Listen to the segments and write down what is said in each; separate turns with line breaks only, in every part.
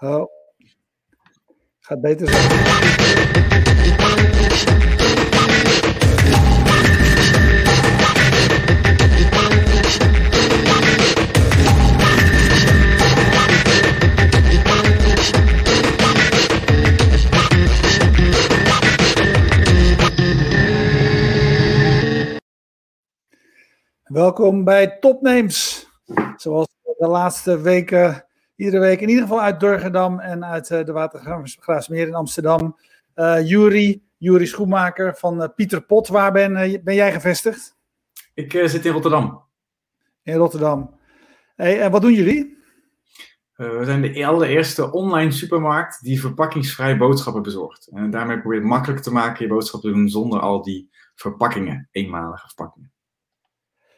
Oh. Gaat beter. Welkom bij Topnames. Zoals de laatste weken, iedere week, in ieder geval uit Durgedam en uit eh, de Watergraafsmeer in Amsterdam. Uh, Jury, Jury Schoenmaker van uh, Pieter Pot. Waar ben, ben jij gevestigd?
Ik zit in Rotterdam.
In Rotterdam. Hey, en wat doen jullie?
we zijn de allereerste online supermarkt die verpakkingsvrij boodschappen bezorgt. En daarmee probeert het makkelijk te maken je boodschappen te doen zonder al die verpakkingen, eenmalige verpakkingen.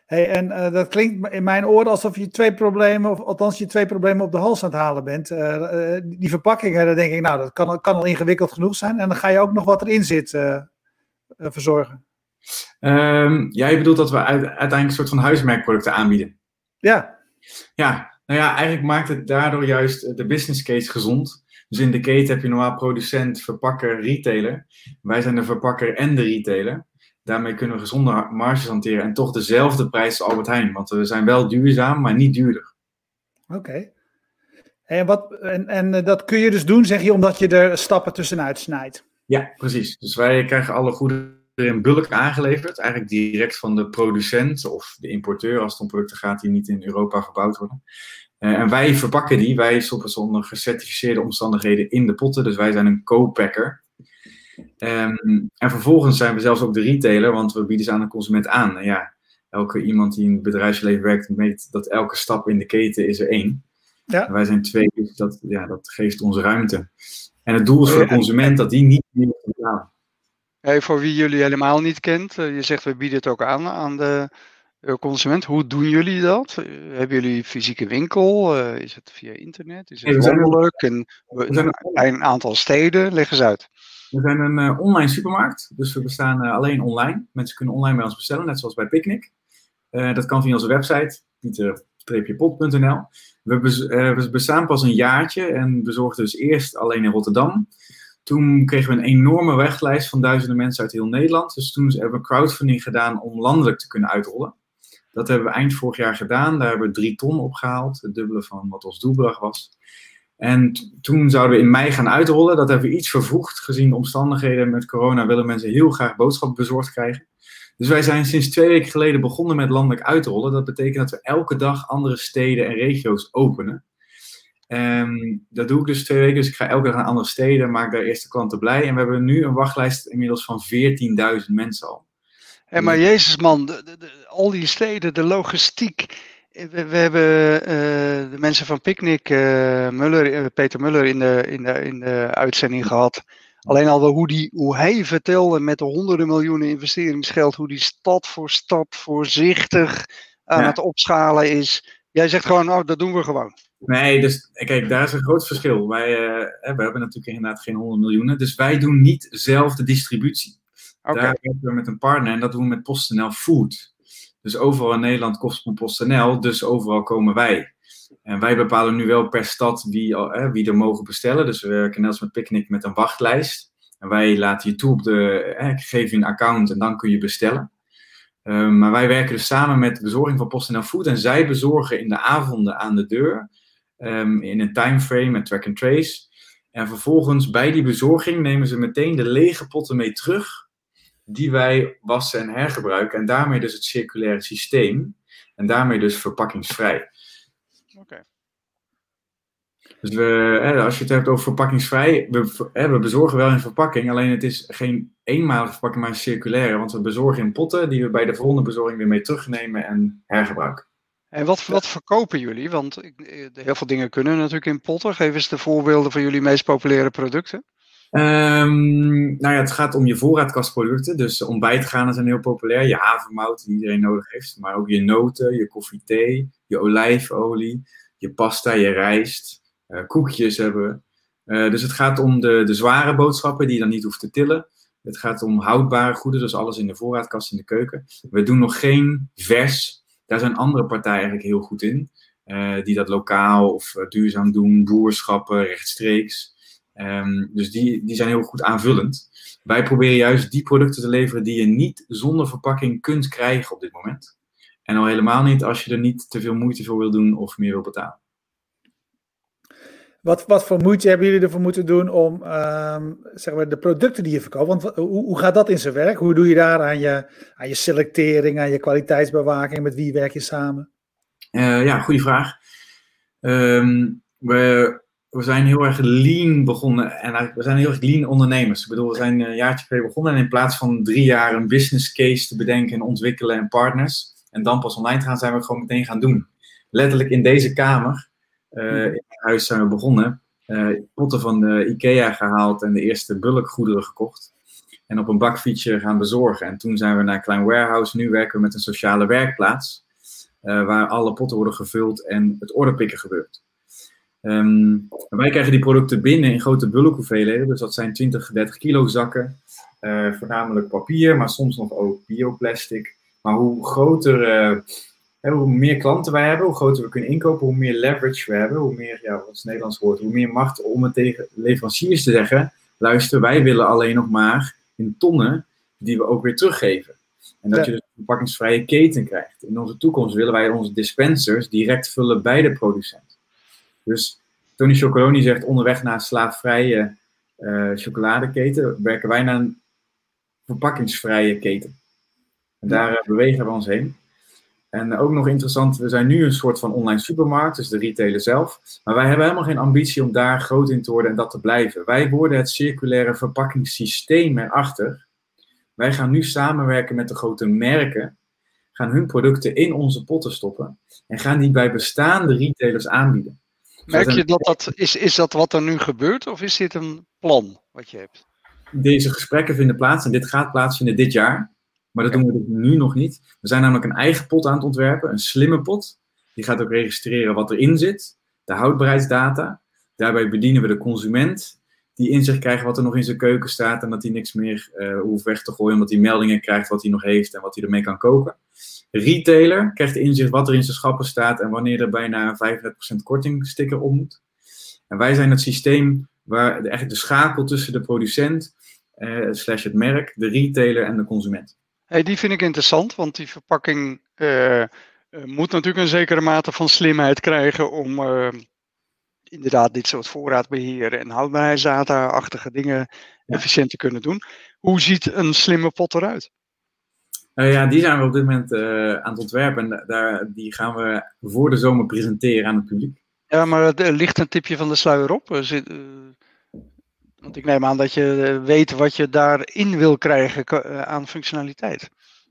Hey, en uh, dat klinkt in mijn oren alsof je twee problemen, of althans je twee problemen op de hals aan het halen bent. Uh, uh, die verpakkingen, dan denk ik, nou, dat kan, kan, al ingewikkeld genoeg zijn. En dan ga je ook nog wat erin zit verzorgen.
Um, ja, je bedoelt dat we uiteindelijk een soort van huismerkproducten aanbieden.
Ja.
Ja, nou ja, eigenlijk maakt het daardoor juist de business case gezond. Dus in de keten heb je normaal producent, verpakker, retailer. Wij zijn de verpakker en de retailer. Daarmee kunnen we gezonde marges hanteren en toch dezelfde prijs als Albert Heijn. Want we zijn wel duurzaam, maar niet duurder.
Oké. En, wat, en, en eh, dat kun je dus doen, zeg je, omdat je er stappen tussenuit snijdt?
Ja, precies. Dus wij krijgen alle goederen in bulk aangeleverd. Eigenlijk direct van de producent of de importeur, als het om producten gaat die niet in Europa gebouwd worden. Uh, en wij verpakken die, wij stoppen ze onder gecertificeerde omstandigheden in de potten. Dus wij zijn een co-packer. Um, en vervolgens zijn we zelfs ook de retailer, want we bieden ze aan de consument aan. En ja, elke iemand die in het bedrijfsleven werkt, weet dat elke stap in de keten is er één. Ja. wij zijn twee, dus dat, ja, dat geeft ons ruimte. En het doel is voor de consument dat die niet meer betalen.
Hey, voor wie jullie helemaal niet kent, eh, je zegt we bieden het ook aan aan de consument. Hoe doen jullie dat? Hebben jullie fysieke winkel? Uh, is het via internet? Is het wonderlijk? En een aantal steden? Leg eens uit.
We zijn een uh, online supermarkt, dus we bestaan uh, alleen online. Mensen kunnen online bij ons bestellen, net zoals bij Picnic. Uh, dat kan via onze website, pieter-pot.nl. We, we, bestaan pas een jaartje en bezorgden dus eerst alleen in Rotterdam. Toen kregen we een enorme weglijst van duizenden mensen uit heel Nederland. Dus toen hebben we crowdfunding gedaan om landelijk te kunnen uitrollen. Dat hebben we eind vorig jaar gedaan. Daar hebben we drie ton opgehaald, het dubbele van wat ons doelbedrag was. En toen zouden we in mei gaan uitrollen. Dat hebben we iets vervroegd. Gezien de omstandigheden met corona willen mensen heel graag boodschappen bezorgd krijgen. Dus wij zijn sinds twee weken geleden begonnen met landelijk uitrollen. Dat betekent dat we elke dag andere steden en regio's openen. Um, dat doe ik dus twee weken. Dus ik ga elke dag naar andere steden, maak daar eerste klanten blij. En we hebben nu een wachtlijst inmiddels van 14.000 mensen al.
Hey, maar Jezus man, al die steden, de logistiek we, we hebben uh, de mensen van Picnic, uh, Muller, uh, Peter Muller, in de, in, de, in de uitzending gehad. Alleen al hoe, die, hoe hij vertelde met de honderden miljoenen investeringsgeld, hoe die stad voor stad voorzichtig aan het opschalen is. Jij zegt gewoon, oh, dat doen we gewoon.
Nee, dus kijk, daar is een groot verschil. Wij we hebben natuurlijk inderdaad geen 100 miljoenen, dus wij doen niet zelf de distributie. Okay. Daar werken we met een partner en dat doen we met PostNL Food. Dus overal in Nederland kost PostNL, dus overal komen wij. En wij bepalen nu wel per stad wie, wie er mogen bestellen. Dus we werken net als met Picnic met een wachtlijst. En wij laten je toe op de, eh, geef je een account en dan kun je bestellen. Um, maar wij werken dus samen met de bezorging van PostNL Food. En zij bezorgen in de avonden aan de deur. Um, in een timeframe met track and trace. En vervolgens bij die bezorging nemen ze meteen de lege potten mee terug die wij wassen en hergebruiken. En daarmee dus het circulaire systeem. En daarmee dus verpakkingsvrij. Oké. Dus we, als je het hebt over verpakkingsvrij, we, we bezorgen wel in verpakking, alleen het is geen eenmalige verpakking, maar een circulaire. Want we bezorgen in potten die we bij de volgende bezorging weer mee terugnemen en hergebruiken.
En wat, wat verkopen jullie? Want heel veel dingen kunnen natuurlijk in potten. Geef eens de voorbeelden van jullie meest populaire producten.
Um, nou ja, het gaat om je voorraadkastproducten. Dus ontbijtgranen zijn heel populair. Je havermout, die iedereen nodig heeft. Maar ook je noten, je koffie, thee, je olijfolie, je pasta, je rijst. Uh, koekjes hebben. Uh, dus het gaat om de, de zware boodschappen die je dan niet hoeft te tillen. Het gaat om houdbare goeden, dus alles in de voorraadkast in de keuken. We doen nog geen vers. Daar zijn andere partijen eigenlijk heel goed in. die dat lokaal of duurzaam doen, boerschappen, rechtstreeks. Ehm, dus die, die zijn heel goed aanvullend. Wij proberen juist die producten te leveren die je niet zonder verpakking kunt krijgen op dit moment. En al helemaal niet als je er niet te veel moeite voor wil doen of meer wil betalen.
Wat, wat voor moeite hebben jullie ervoor moeten doen om um, zeg maar de producten die je verkoopt? Want hoe, hoe gaat dat in zijn werk? Hoe doe je daar aan je, aan je selectering, aan je kwaliteitsbewaking? Met wie werk je samen?
Uh, ja, goede vraag. Um, we, we zijn heel erg lean begonnen. En we zijn heel erg lean ondernemers. Ik bedoel, we zijn een jaartje geleden begonnen. En in plaats van drie jaar een business case te bedenken en ontwikkelen en partners. En dan pas online te gaan, zijn we gewoon meteen gaan doen. Letterlijk in deze kamer uh, in huis zijn we begonnen. Uh, potten van de IKEA gehaald en de eerste bulkgoederen gekocht. En op een bakfietsje gaan bezorgen. En toen zijn we naar een klein warehouse. Nu werken we met een sociale werkplaats. Waar alle potten worden gevuld en het orderpikken gebeurt. Um, wij krijgen die producten binnen in grote bulkhoeveelheden. Dus dat zijn 20, 30 kilo zakken. voornamelijk papier, maar soms nog ook bioplastic. Maar hoe groter hoe meer klanten wij hebben, hoe groter we kunnen inkopen, hoe meer leverage we hebben, hoe meer, ja, wat is Nederlands woord, hoe meer macht om het tegen leveranciers te zeggen, luister, wij willen alleen nog maar in tonnen die we ook weer teruggeven. En dat je dus een verpakkingsvrije keten krijgt. In onze toekomst willen wij onze dispensers direct vullen bij de producent. Dus Tony Chocoloni zegt onderweg naar een slaafvrije uh, chocoladeketen, werken wij naar een verpakkingsvrije keten. En daar uh, bewegen we ons heen. En ook nog interessant, we zijn nu een soort van online supermarkt, dus de retailer zelf. Maar wij hebben helemaal geen ambitie om daar groot in te worden en dat te blijven. Wij worden het circulaire verpakkingssysteem erachter. Wij gaan nu samenwerken met de grote merken, gaan hun producten in onze potten stoppen en gaan die bij bestaande retailers aanbieden.
Merk je dat dat, is, is dat wat er nu gebeurt of is dit een plan wat je hebt?
Deze gesprekken vinden plaats en dit gaat plaatsvinden dit jaar. Maar dat doen we dus nu nog niet. We zijn namelijk een eigen pot aan het ontwerpen, een slimme pot. Die gaat ook registreren wat erin zit, de houdbaarheidsdata. Daarbij bedienen we de consument, die inzicht krijgt wat er nog in zijn keuken staat en dat hij niks meer uh, hoeft weg te gooien, omdat hij meldingen krijgt wat hij nog heeft en wat hij ermee kan koken. Retailer krijgt inzicht wat er in zijn schappen staat en wanneer er bijna een 35% kortingsticker op moet. En wij zijn het systeem waar de, schakel tussen de producent, uh, slash het merk, de retailer en de consument.
Hey, die vind ik interessant, want die verpakking uh, moet natuurlijk een zekere mate van slimheid krijgen om uh, inderdaad dit soort voorraadbeheer en houdbaarheidsdata-achtige dingen efficiënt te kunnen doen. Hoe ziet een slimme pot eruit?
Ja, die zijn we op dit moment aan het ontwerpen en daar, die gaan we voor de zomer presenteren aan het publiek.
Ja, maar er ligt een tipje van de sluier op. Zit, want ik neem aan dat je eh, weet wat je daarin wil krijgen eh, aan functionaliteit.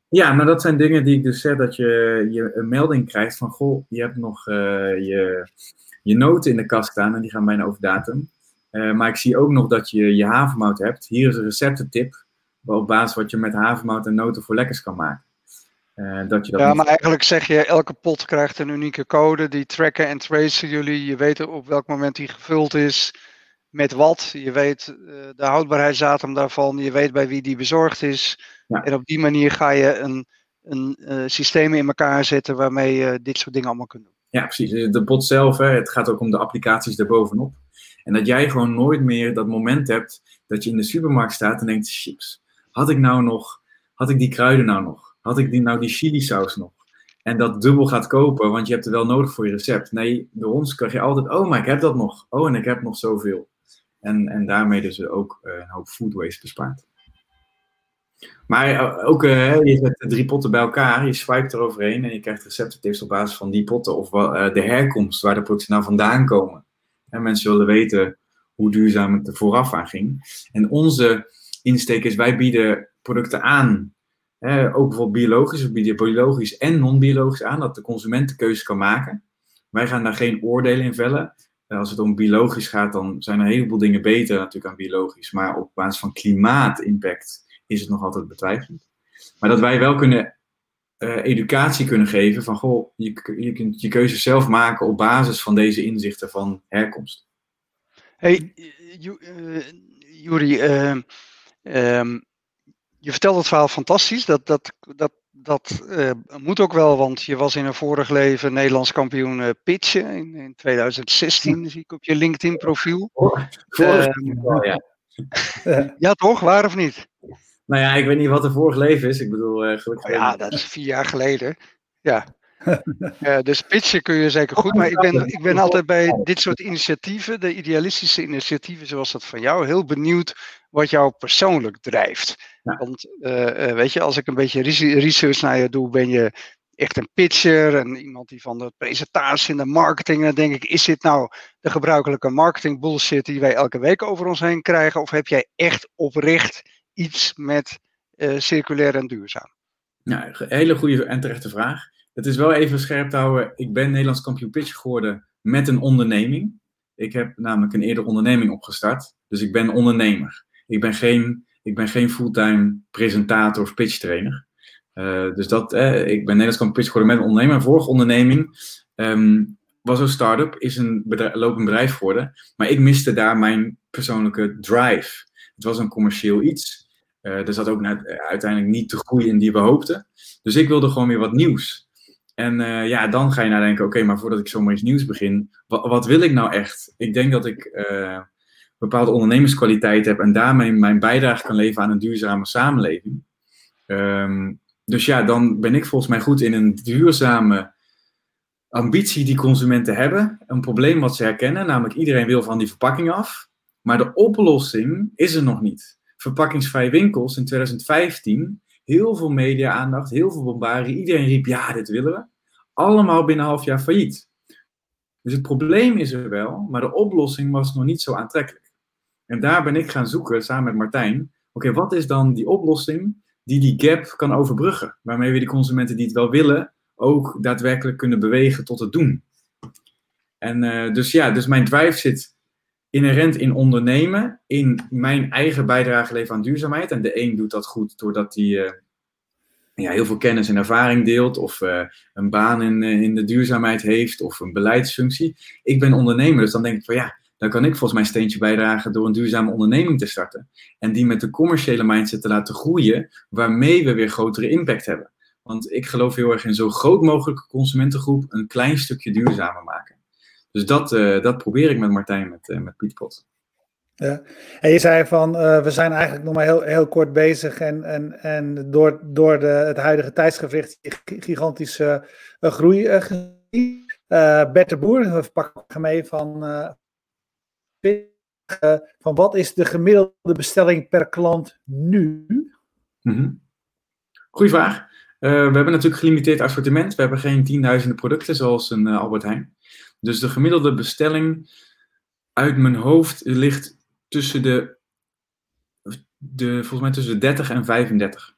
Ja, maar dat zijn dingen die ik dus zeg, dat je, je een melding krijgt van, goh, je hebt nog uh, je, je noten in de kast staan en die gaan bijna over datum. Maar ik zie ook nog dat je je havermout hebt. Hier is een receptentip, op basis wat je met havermout en noten voor lekkers kan maken.
Uh, dat je dat ja, maar eigenlijk zeg je, elke pot krijgt een unieke code, die tracken en tracen jullie. Je weet op welk moment die gevuld is met wat. Je weet uh, de houdbaarheidsdatum daarvan. Je weet bij wie die bezorgd is. Ja. En op die manier ga je een, een uh, systeem in elkaar zetten waarmee je dit soort dingen allemaal kunt doen.
Ja, precies. De bot zelf, hè, het gaat ook om de applicaties daarbovenop. En dat jij gewoon nooit meer dat moment hebt dat je in de supermarkt staat en denkt, chips, had ik nou nog, had ik die kruiden nou nog? Had ik die, nou die chili saus nog? En dat dubbel gaat kopen, want je hebt er wel nodig voor je recept. Nee, door ons krijg je altijd, oh, maar ik heb dat nog. Oh, en ik heb nog zoveel. En, en daarmee dus ook eh, een hoop food waste bespaart. Maar eh, ook, uh, je zet drie potten bij elkaar, je swipe eroverheen en je krijgt receptentips op basis van die potten of de herkomst, waar de producten nou vandaan komen. En mensen willen weten hoe duurzaam het er vooraf aan ging. En onze insteek is, wij bieden producten aan, hè, ook bijvoorbeeld biologisch, we bieden biologisch en non-biologisch aan, dat de consument de keuze kan maken. Wij gaan daar geen oordelen in vellen. Eh, als het om biologisch gaat, dan zijn er een heleboel dingen beter natuurlijk aan biologisch. Maar op basis van klimaatimpact is het nog altijd betwijfelend. Maar dat wij wel kunnen uh, educatie kunnen geven van, goh, je, kunt je keuze zelf maken op basis van deze inzichten van herkomst.
Hey, uh, Juri, uh, um, je vertelt het verhaal fantastisch. Dat, dat, dat dat uh, moet ook wel, want je was in een vorig leven Nederlands kampioen uh, pitchen in, in 2016, zie ik op je LinkedIn profiel.
Vorig uh, ja.
ja, toch? Waar of niet?
Nou ja, ik weet niet wat er vorig leven is. Ik bedoel, gelukkig.
Oh ja, dat is vier jaar geleden. Ja. Uh, dus pitchen kun je zeker goed, maar ik ben, ik ben altijd bij dit soort initiatieven, de idealistische initiatieven zoals dat van jou, heel benieuwd wat jou persoonlijk drijft. Ja. Want uh, weet je, als ik een beetje research naar je doe, ben je echt een pitcher en iemand die van de presentatie en de marketing, dan denk ik, is dit nou de gebruikelijke marketing bullshit die wij elke week over ons heen krijgen, of heb jij echt oprecht iets met uh, circulair en duurzaam?
Ja, hele goede en terechte vraag. Het is wel even scherp te houden. Ik ben Nederlands kampioen pitch geworden met een onderneming. Ik heb namelijk een eerder onderneming opgestart. Dus ik ben ondernemer. Ik ben geen, ik ben geen fulltime presentator of pitchtrainer. Uh, dus dat, eh, ik ben Nederlands kampioen pitch geworden met een ondernemer. Mijn vorige onderneming um, was een start-up, is een bedrijf, lopend bedrijf geworden. Maar ik miste daar mijn persoonlijke drive. Het was een commercieel iets. Uh, er zat ook net, uiteindelijk niet de groei in die we hoopten. Dus ik wilde gewoon weer wat nieuws. En ja, dan ga je nadenken, oké, maar voordat ik zomaar iets nieuws begin, wat, wat, wil ik nou echt? Ik denk dat ik bepaalde ondernemerskwaliteit heb en daarmee mijn bijdrage kan leveren aan een duurzame samenleving. Um, dus ja, dan ben ik volgens mij goed in een duurzame ambitie die consumenten hebben. Een probleem wat ze herkennen, namelijk iedereen wil van die verpakking af. Maar de oplossing is er nog niet. Verpakkingsvrije winkels in 2015 heel veel media-aandacht, heel veel bombardie. Iedereen riep, ja, dit willen we. Allemaal binnen een half jaar failliet. Dus het probleem is er wel, maar de oplossing was nog niet zo aantrekkelijk. En daar ben ik gaan zoeken, samen met Martijn. Oké, wat is dan die oplossing die die gap kan overbruggen? Waarmee we de consumenten die het wel willen, ook daadwerkelijk kunnen bewegen tot het doen. En uh, dus ja, dus mijn drive zit inherent in ondernemen, in mijn eigen bijdrage leveren aan duurzaamheid. En de een doet dat goed doordat hij uh, ja, heel veel kennis en ervaring deelt, of uh, een baan in, in de duurzaamheid heeft, of een beleidsfunctie. Ik ben ondernemer, dus dan denk ik van ja, dan kan ik volgens mij een steentje bijdragen door een duurzame onderneming te starten. En die met de commerciële mindset te laten groeien, waarmee we weer grotere impact hebben. Want ik geloof heel erg in zo groot mogelijke consumentengroep een klein stukje duurzamer maken. Dus dat, uh, dat probeer ik met Martijn, met, uh, met Piet Pot.
Ja. En je zei van, uh, we zijn eigenlijk nog maar heel, heel kort bezig en, en, en door, door de, het huidige tijdsgevricht gigantische groei gezien. Bert de Boer, we pakken mee van, van wat is de gemiddelde bestelling per klant nu?
Mm -hmm. Goeie vraag. we hebben natuurlijk gelimiteerd assortiment. We hebben geen tienduizenden producten zoals een Albert Heijn. Dus de gemiddelde bestelling uit mijn hoofd ligt tussen de, de volgens mij tussen de 30 en 35.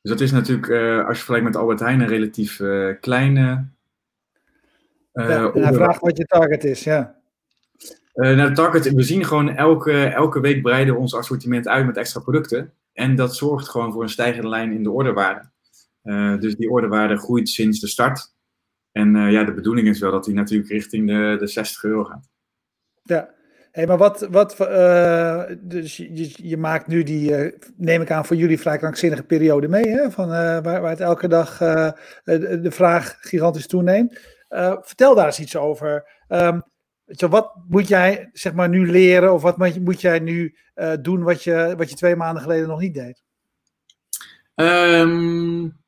Dus dat is natuurlijk, uh, als je vergelijkt met Albert Heijn, een relatief kleine.
Ja, en hij vraagt wat je target is, ja.
Nou, de target, we zien gewoon elke, elke week breiden we ons assortiment uit met extra producten. En dat zorgt gewoon voor een stijgende lijn in de orderwaarde. dus die orderwaarde groeit sinds de start. En uh, ja, de bedoeling is wel dat hij natuurlijk richting de, de 60 euro gaat.
Ja, hey, maar wat, wat uh, dus je, je, maakt nu die, uh, neem ik aan voor jullie vrij krankzinnige periode mee, hè? Van, waar, waar het elke dag de, de, vraag gigantisch toeneemt. vertel daar eens iets over. Um, zo, wat moet jij zeg maar nu leren of wat moet, jij nu doen wat je, wat je twee maanden geleden nog niet deed?
Um,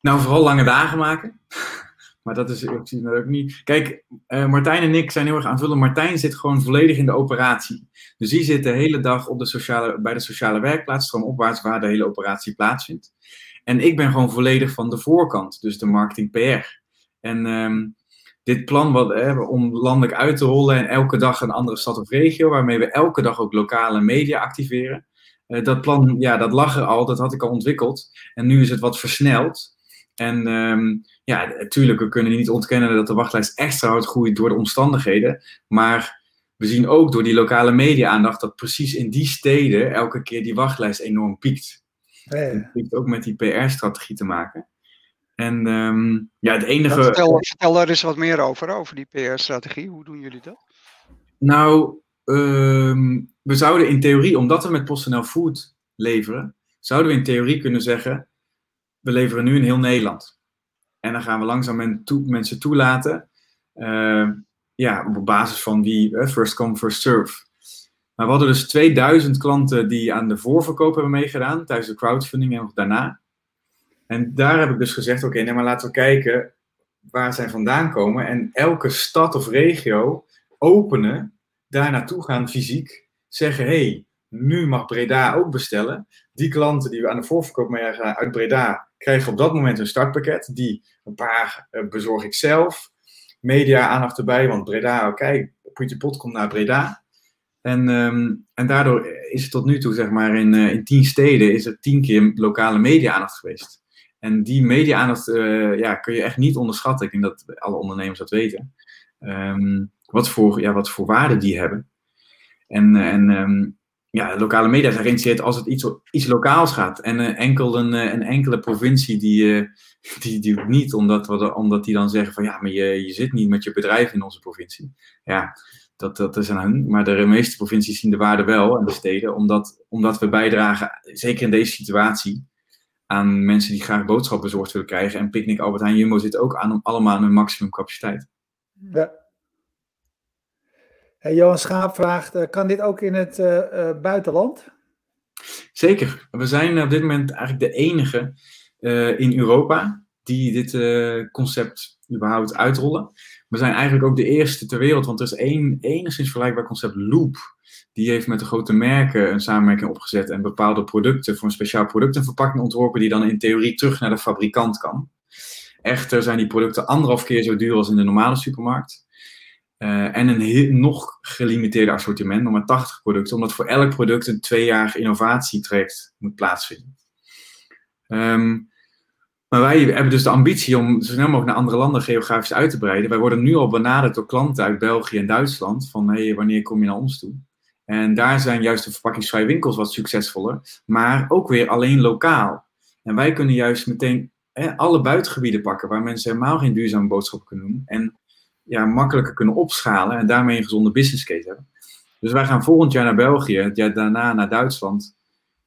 nou, vooral lange dagen maken. Maar dat is ik zie dat ook niet. Kijk, uh, Martijn en ik zijn heel erg aanvullen. Martijn zit gewoon volledig in de operatie. Dus die zit de hele dag op de sociale, bij de sociale werkplaats, stroomopwaarts, waar de hele operatie plaatsvindt. En ik ben gewoon volledig van de voorkant, dus de marketing PR. En um, dit plan wat, eh, om landelijk uit te rollen en elke dag een andere stad of regio, waarmee we elke dag ook lokale media activeren. Uh, dat plan, ja, dat lag er al, dat had ik al ontwikkeld. En nu is het wat versneld. En um, ja, natuurlijk, we kunnen niet ontkennen dat de wachtlijst extra hard groeit door de omstandigheden. Maar we zien ook door die lokale media-aandacht dat precies in die steden elke keer die wachtlijst enorm piekt. Hey. Dat heeft ook met die PR-strategie te maken. En um, ja, het enige.
vertel, vertel daar eens wat meer over, over die PR-strategie. Hoe doen jullie dat?
Nou, um, we zouden in theorie, omdat we met PostNL Food leveren, zouden we in theorie kunnen zeggen we leveren nu in heel Nederland. En dan gaan we langzaam mensen toelaten. Uh, ja, op basis van wie uh, first come, first serve. Maar we hadden dus 2000 klanten die aan de voorverkoop hebben meegedaan tijdens de crowdfunding en nog daarna. En daar heb ik dus gezegd: oké, okay, maar laten we kijken waar zij vandaan komen. En elke stad of regio openen, daar naartoe gaan fysiek. Zeggen: hé, hey, nu mag Breda ook bestellen. Die klanten die we aan de voorverkoop mee gaan uit Breda, krijgen op dat moment een startpakket. Die een paar uh, bezorg ik zelf. Media aandacht erbij, want Breda, oké, okay, Pot komt naar Breda. En, um, en daardoor is het tot nu toe, zeg maar, in, uh, in tien steden is er tien keer lokale media-aandacht geweest. En die media-aandacht uh, ja, kun je echt niet onderschatten. Ik denk dat alle ondernemers dat weten. Um, wat, voor, ja, wat voor waarde die hebben. En, en um, ja, lokale media zijn geïnteresseerd als het iets, iets lokaals gaat. En uh, enkel een, een enkele provincie die, die, die niet, omdat, omdat die dan zeggen van ja, maar je, je zit niet met je bedrijf in onze provincie. Ja, dat, dat is aan hun. Maar de meeste provincies zien de waarde wel en de steden, omdat, omdat we bijdragen, zeker in deze situatie, aan mensen die graag boodschappen bezorgd willen krijgen. En Picnic Albert Heijn Jumbo zit ook aan, allemaal aan hun maximum capaciteit.
Ja. Hey, Johan Schaap vraagt, uh, kan dit ook in het uh, uh, buitenland?
Zeker. We zijn op dit moment eigenlijk de enige in Europa die dit concept überhaupt uitrollen. We zijn eigenlijk ook de eerste ter wereld, want er is één enigszins vergelijkbaar concept Loop. Die heeft met de grote merken een samenwerking opgezet en bepaalde producten voor een speciaal product en verpakking ontworpen die dan in theorie terug naar de fabrikant kan. Echter zijn die producten anderhalf keer zo duur als in de normale supermarkt. Uh, en een nog gelimiteerde assortiment, nog maar 80 producten, omdat voor elk product een tweejarig innovatietraject moet plaatsvinden. Um, maar wij hebben dus de ambitie om zo snel mogelijk naar andere landen geografisch uit te breiden. Wij worden nu al benaderd door klanten uit België en Duitsland. Van hé, wanneer kom je naar ons toe? En daar zijn juist de verpakkingsvrije winkels wat succesvoller. Maar ook weer alleen lokaal. En wij kunnen juist meteen hè, alle buitengebieden pakken. Waar mensen helemaal geen duurzame boodschappen kunnen doen. En ja, makkelijker kunnen opschalen. En daarmee een gezonde business case hebben. Dus wij gaan volgend jaar naar België. Het jaar daarna naar Duitsland.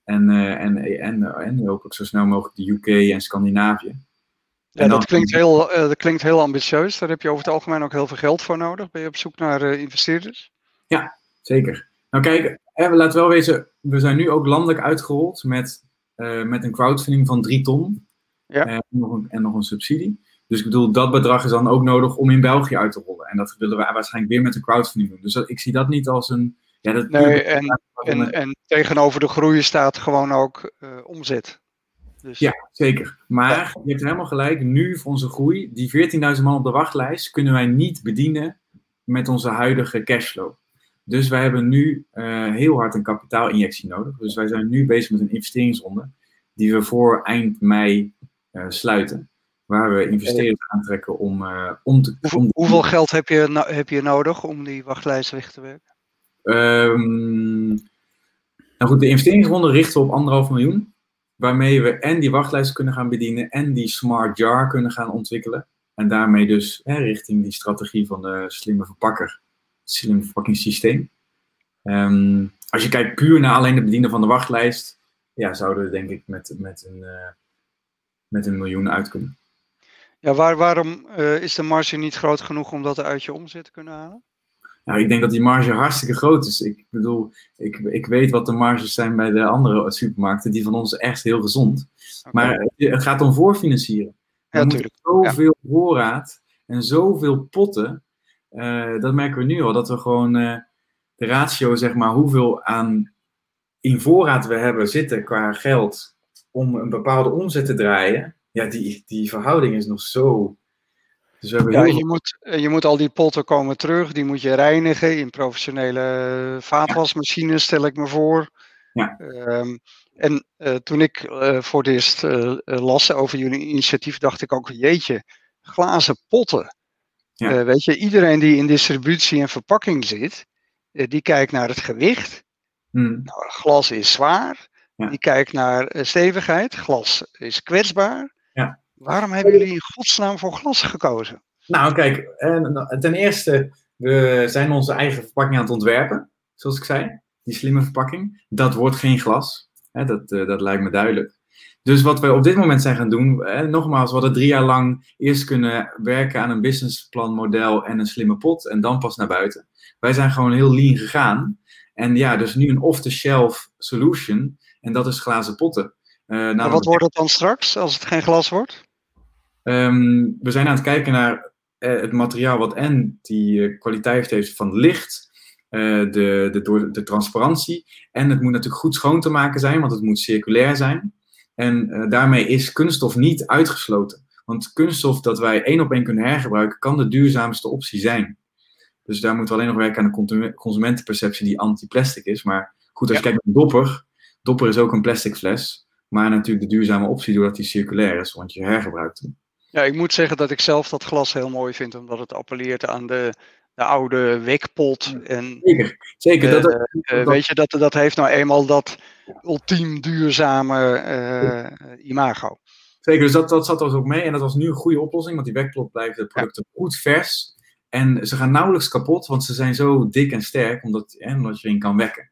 En, uh, en, en, en hopelijk zo snel mogelijk de UK en Scandinavië.
Ja, dat, klinkt heel, uh, dat klinkt heel ambitieus. Daar heb je over het algemeen ook heel veel geld voor nodig. Ben je op zoek naar uh, investeerders?
Ja, zeker. Nou kijk, hè, we laten wel wezen, we zijn nu ook landelijk uitgerold met, met een crowdfunding van 3 ton. Ja. En nog, een, en nog een subsidie. Dus ik bedoel, dat bedrag is dan ook nodig om in België uit te rollen. En dat willen we waarschijnlijk weer met een crowdfunding doen. Dus dat, ik zie dat niet als een ja, dat
nee, en, en, en, tegenover de groei staat gewoon ook uh, omzet.
Dus... Ja, zeker. Maar je hebt helemaal gelijk. Nu voor onze groei, die 14.000 man op de wachtlijst, kunnen wij niet bedienen met onze huidige cashflow. Dus wij hebben nu uh, heel hard een kapitaalinjectie nodig. Dus wij zijn nu bezig met een investeringsronde die we voor eind mei uh, sluiten. Waar we investeerders aantrekken om, om te...
Hoeveel, hoeveel geld heb je, nou, heb je nodig om die wachtlijst weg te werken?
Um, nou goed, de investeringsronde richten we op anderhalf miljoen. Waarmee we en die wachtlijst kunnen gaan bedienen en die smart jar kunnen gaan ontwikkelen. En daarmee dus hè, richting die strategie van de slimme verpakker, het slimme verpakkingssysteem. Um, als je kijkt puur naar alleen het bedienen van de wachtlijst, ja, zouden we denk ik met, met, een, uh, met een miljoen uit kunnen.
Ja, waar, waarom uh, is de marge niet groot genoeg om dat uit je omzet te kunnen halen?
Nou, ik denk dat die marge hartstikke groot is. Ik bedoel, ik, ik weet wat de marges zijn bij de andere supermarkten. Die van ons echt heel gezond. Maar het gaat om voorfinancieren. Ja, natuurlijk. Zoveel ja. voorraad en zoveel potten. Uh, dat merken we nu al. Dat we gewoon uh, de ratio, zeg maar, hoeveel aan in voorraad we hebben zitten qua geld. Om een bepaalde omzet te draaien. Ja, die, die verhouding is nog zo
dus ja, je, moet, eh, je moet al die potten komen terug, die moet je reinigen in professionele vaatwasmachines, stel ik me voor. Ja. Um, en uh, toen ik uh, voor het eerst uh, las over jullie initiatief, dacht ik ook, jeetje, glazen potten. Ja. weet je, iedereen die in distributie en verpakking zit, die kijkt naar het gewicht. Hmm. Nou, glas is zwaar. Ja. Die kijkt naar stevigheid. Glas is kwetsbaar. Ja. Waarom hebben jullie in godsnaam voor glas gekozen?
Nou, kijk, ten eerste, we zijn onze eigen verpakking aan het ontwerpen, zoals ik zei. Die slimme verpakking. Dat wordt geen glas. Hè, dat, eh, dat lijkt me duidelijk. Dus wat wij op dit moment zijn gaan doen, hè, nogmaals, we hadden drie jaar lang eerst kunnen werken aan een businessplanmodel en een slimme pot en dan pas naar buiten. Wij zijn gewoon heel lean gegaan. En ja, dus nu een off-the-shelf solution en dat is glazen potten.
Uh, nou, wat wordt het dan straks als het geen glas wordt?
Um, we zijn aan het kijken naar uh, het materiaal wat en die uh, kwaliteit heeft van licht, de, de, de, de transparantie. En het moet natuurlijk goed schoon te maken zijn, want het moet circulair zijn. En daarmee is kunststof niet uitgesloten. Want kunststof dat wij één op één kunnen hergebruiken, kan de duurzaamste optie zijn. Dus daar moeten we alleen nog werken aan de consumentenperceptie die anti-plastic is. Maar goed, als je kijkt naar dopper, dopper is ook een plastic fles. Maar natuurlijk de duurzame optie doordat die circulair is, want je hergebruikt hem.
Ja, ik moet zeggen dat ik zelf dat glas heel mooi vind, omdat het appelleert aan de, de oude wekpot. En,
zeker, zeker.
dat, uh, weet je, dat, dat heeft nou eenmaal dat ultiem duurzame uh, imago.
Zeker, dus dat, dat zat er ook mee. En dat was nu een goede oplossing, want die wekpot blijft de producten goed vers. En ze gaan nauwelijks kapot, want ze zijn zo dik en sterk, omdat, hè, omdat je erin kan wekken.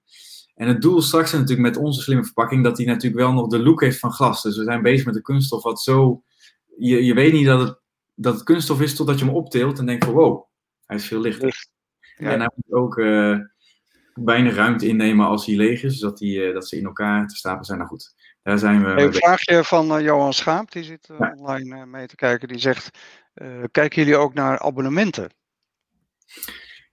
En het doel straks is natuurlijk met onze slimme verpakking dat die natuurlijk wel nog de look heeft van glas. Dus we zijn bezig met een kunststof wat zo. Je, je weet niet dat het, dat het kunststof is totdat je hem optilt en denkt van wow, hij is veel lichter. Ja. En hij moet ook uh, weinig ruimte innemen als hij leeg is, zodat die, uh, dat ze in elkaar te stapelen zijn. Nou goed, daar zijn we.
Een vraagje van uh, Johan Schaap, die zit ja. online mee te kijken. Die zegt: Kijken jullie ook naar abonnementen?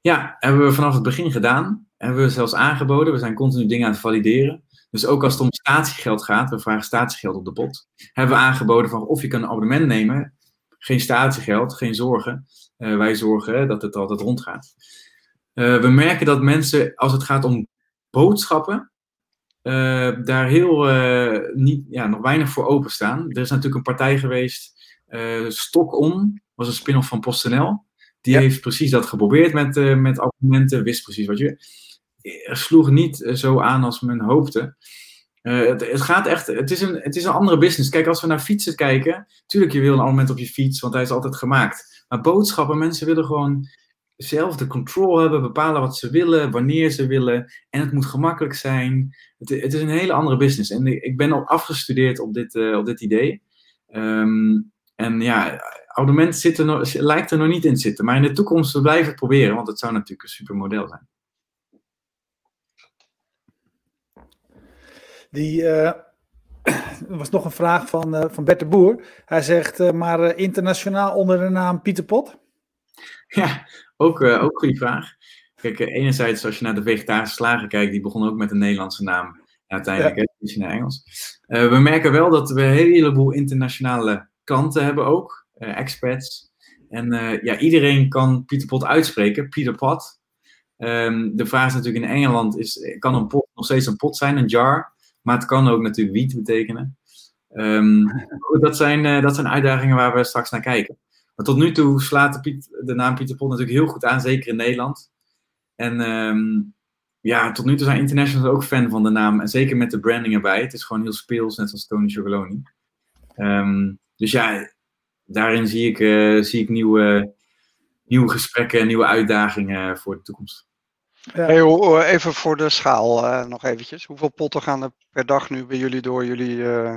Ja, hebben we vanaf het begin gedaan. Hebben we zelfs aangeboden. We zijn continu dingen aan het valideren. Dus ook als het om statiegeld gaat, we vragen statiegeld op de pot, hebben we aangeboden van of je kan een abonnement nemen. Geen statiegeld, geen zorgen. Uh, wij zorgen dat het altijd rondgaat. Uh, we merken dat mensen, als het gaat om boodschappen, uh, daar heel niet, ja, nog weinig voor openstaan. Er is natuurlijk een partij geweest, Stock was een spin-off van PostNL. Die heeft precies dat geprobeerd met, uh, met abonnementen, wist precies wat je. Eh, sloeg niet eh, zo aan als men hoopte. Uh, het, het, gaat echt, het is, een, het is een andere business. Kijk, als we naar fietsen kijken, tuurlijk je wil een abonnement op je fiets, want hij is altijd gemaakt. Maar boodschappen, mensen willen gewoon zelf de control hebben, bepalen wat ze willen, wanneer ze willen. En het moet gemakkelijk zijn. Het, het is een hele andere business. En ik ben al afgestudeerd op dit, uh, op dit idee. Um, en ja, abonnement zit er nog, lijkt er nog niet in te zitten. Maar in de toekomst we blijven het proberen, want het zou natuurlijk een super model zijn.
Die, uh, er was nog een vraag van, uh, van Bert de Boer. Hij zegt, uh, maar internationaal onder de naam Pieter Pot?
Ja, ook, ook goede vraag. Kijk, enerzijds als je naar de vegetarische slager kijkt, die begon ook met een Nederlandse naam. En uiteindelijk ja. is hij naar Engels. we merken wel dat we een heleboel internationale klanten hebben ook expats. En ja, iedereen kan Pieter Pot uitspreken, Pieter Pot. Um, de vraag is natuurlijk in Engeland, is, kan een pot nog steeds een pot zijn, een jar? Maar het kan ook natuurlijk wiet betekenen. Um, dat, zijn, uh, dat zijn uitdagingen waar we straks naar kijken. Maar tot nu toe slaat de, Piet, de naam Pieter Pot natuurlijk heel goed aan, zeker in Nederland. En um, ja, tot nu toe zijn internationals ook fan van de naam. En zeker met de branding erbij. Het is gewoon heel speels, net als Tony Chocoloni. Um, dus ja, daarin zie ik, uh, zie ik nieuwe, nieuwe gesprekken en nieuwe uitdagingen voor de toekomst.
Ja. Hey, even voor de schaal uh, nog eventjes. Hoeveel potten gaan er per dag nu bij jullie door jullie uh,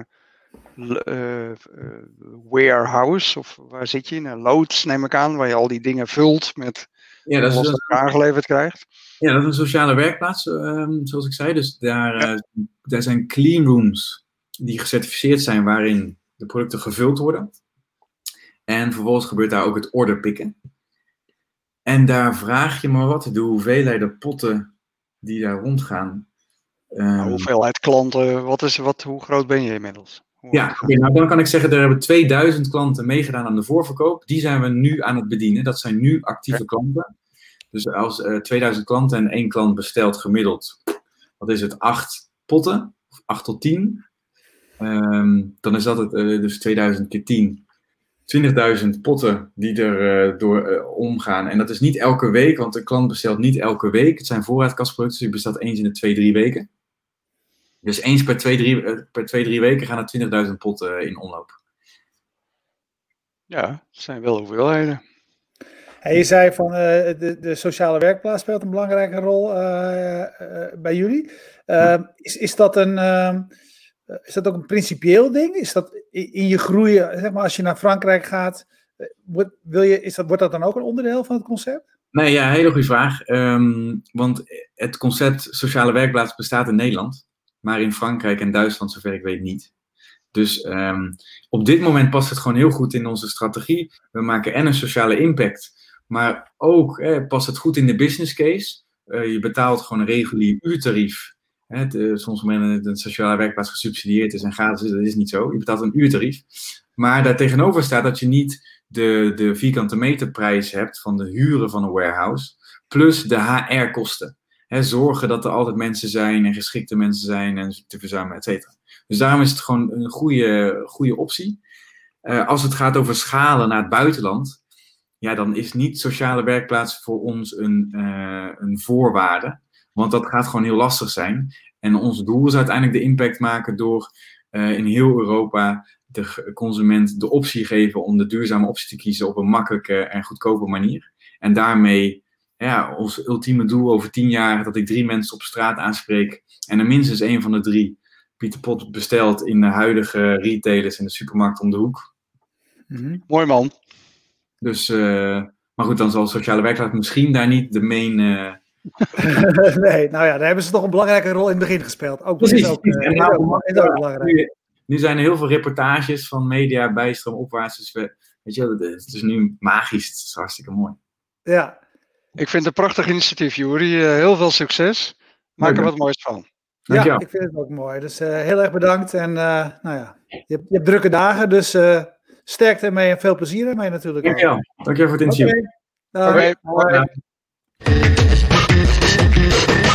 warehouse? Of waar zit je in? Een loods neem ik aan, waar je al die dingen vult met ja, dat is, dat aangeleverd krijgt.
Ja, dat is een sociale werkplaats, um, zoals ik zei. Dus daar, ja. daar zijn clean rooms die gecertificeerd zijn waarin de producten gevuld worden. En vervolgens gebeurt daar ook het order pikken. En daar vraag je me wat, de hoeveelheid potten die daar rondgaan.
Um, hoeveelheid klanten, wat is, wat, hoe groot ben je inmiddels?
Hoe ja, okay, nou dan kan ik zeggen, er hebben 2000 klanten meegedaan aan de voorverkoop. Die zijn we nu aan het bedienen. Dat zijn nu actieve klanten. Dus als uh, eh, 2000 klanten en één klant bestelt gemiddeld, wat is het, 8 potten, of 8 tot 10. Um, dan is dat het, uh, dus 2000 keer 10. 20.000 potten die er uh, door uh, omgaan. En dat is niet elke week, want de klant bestelt niet elke week. Het zijn voorraadkastproducten, dus die bestelt eens in de twee, drie weken. Dus eens per twee, drie, uh, per twee, drie weken gaan er 20.000 potten in omloop.
Ja, dat zijn wel hoeveelheden.
En je zei van de, de, sociale werkplaats speelt een belangrijke rol bij jullie. Ja. Is, is dat een is dat ook een principieel ding? Is dat in je groei, zeg maar, als je naar Frankrijk gaat, wordt, wil je, is dat, wordt dat dan ook een onderdeel van het concept?
Nee, ja, hele goede vraag. Ehm, want het concept sociale werkplaats bestaat in Nederland, maar in Frankrijk en Duitsland, zover ik weet, niet. Dus um, op dit moment past het gewoon heel goed in onze strategie. We maken en een sociale impact, maar ook eh, past het goed in de business case. Je betaalt gewoon een regulier uurtarief. Hè, de, soms moment de sociale werkplaats gesubsidieerd is en gratis is, dat is niet zo. Je betaalt een uurtarief. Maar daar tegenover staat dat je niet de, de vierkante meterprijs hebt van de huren van een warehouse, plus de HR-kosten. Zorgen dat er altijd mensen zijn en geschikte mensen zijn en ziekteverzuim, et cetera. Dus daarom is het gewoon een goede, goede optie. Uh, als het gaat over schalen naar het buitenland, ja, dan is niet sociale werkplaats voor ons een, uh, een voorwaarde. Want dat gaat gewoon heel lastig zijn. En ons doel is uiteindelijk de impact maken door uh, in heel Europa de consument de optie geven om de duurzame optie te kiezen op een makkelijke en goedkope manier. En daarmee ja, ons ultieme doel over tien jaar dat ik drie mensen op straat aanspreek en er minstens één van de drie Pieter Pot bestelt in de huidige retailers in de supermarkt om de hoek.
Mm Mooi man.
Dus, uh, maar goed, dan zal sociale werkplaats misschien daar niet de main... Uh...
nee, nou ja, daar hebben ze toch een belangrijke rol in het begin gespeeld. Ook, Precies, ook, uh, is ook, is ook belangrijk.
Nu zijn er heel veel reportages van media, bijstroom, opwaarts. Dus we, weet je, het is nu magisch. Het is hartstikke mooi.
Ja.
Ik vind het een prachtig initiatief, Juri. heel veel succes. Maak er wat moois van.
Ja, ik vind het ook mooi. Dus uh, heel erg bedankt. En uh, nou ja, je hebt, je hebt, drukke dagen, dus uh, sterkte ermee en veel plezier ermee natuurlijk.
Dankjewel. Dankjewel voor het interview.
Oké. Okay. Okay. Thank you.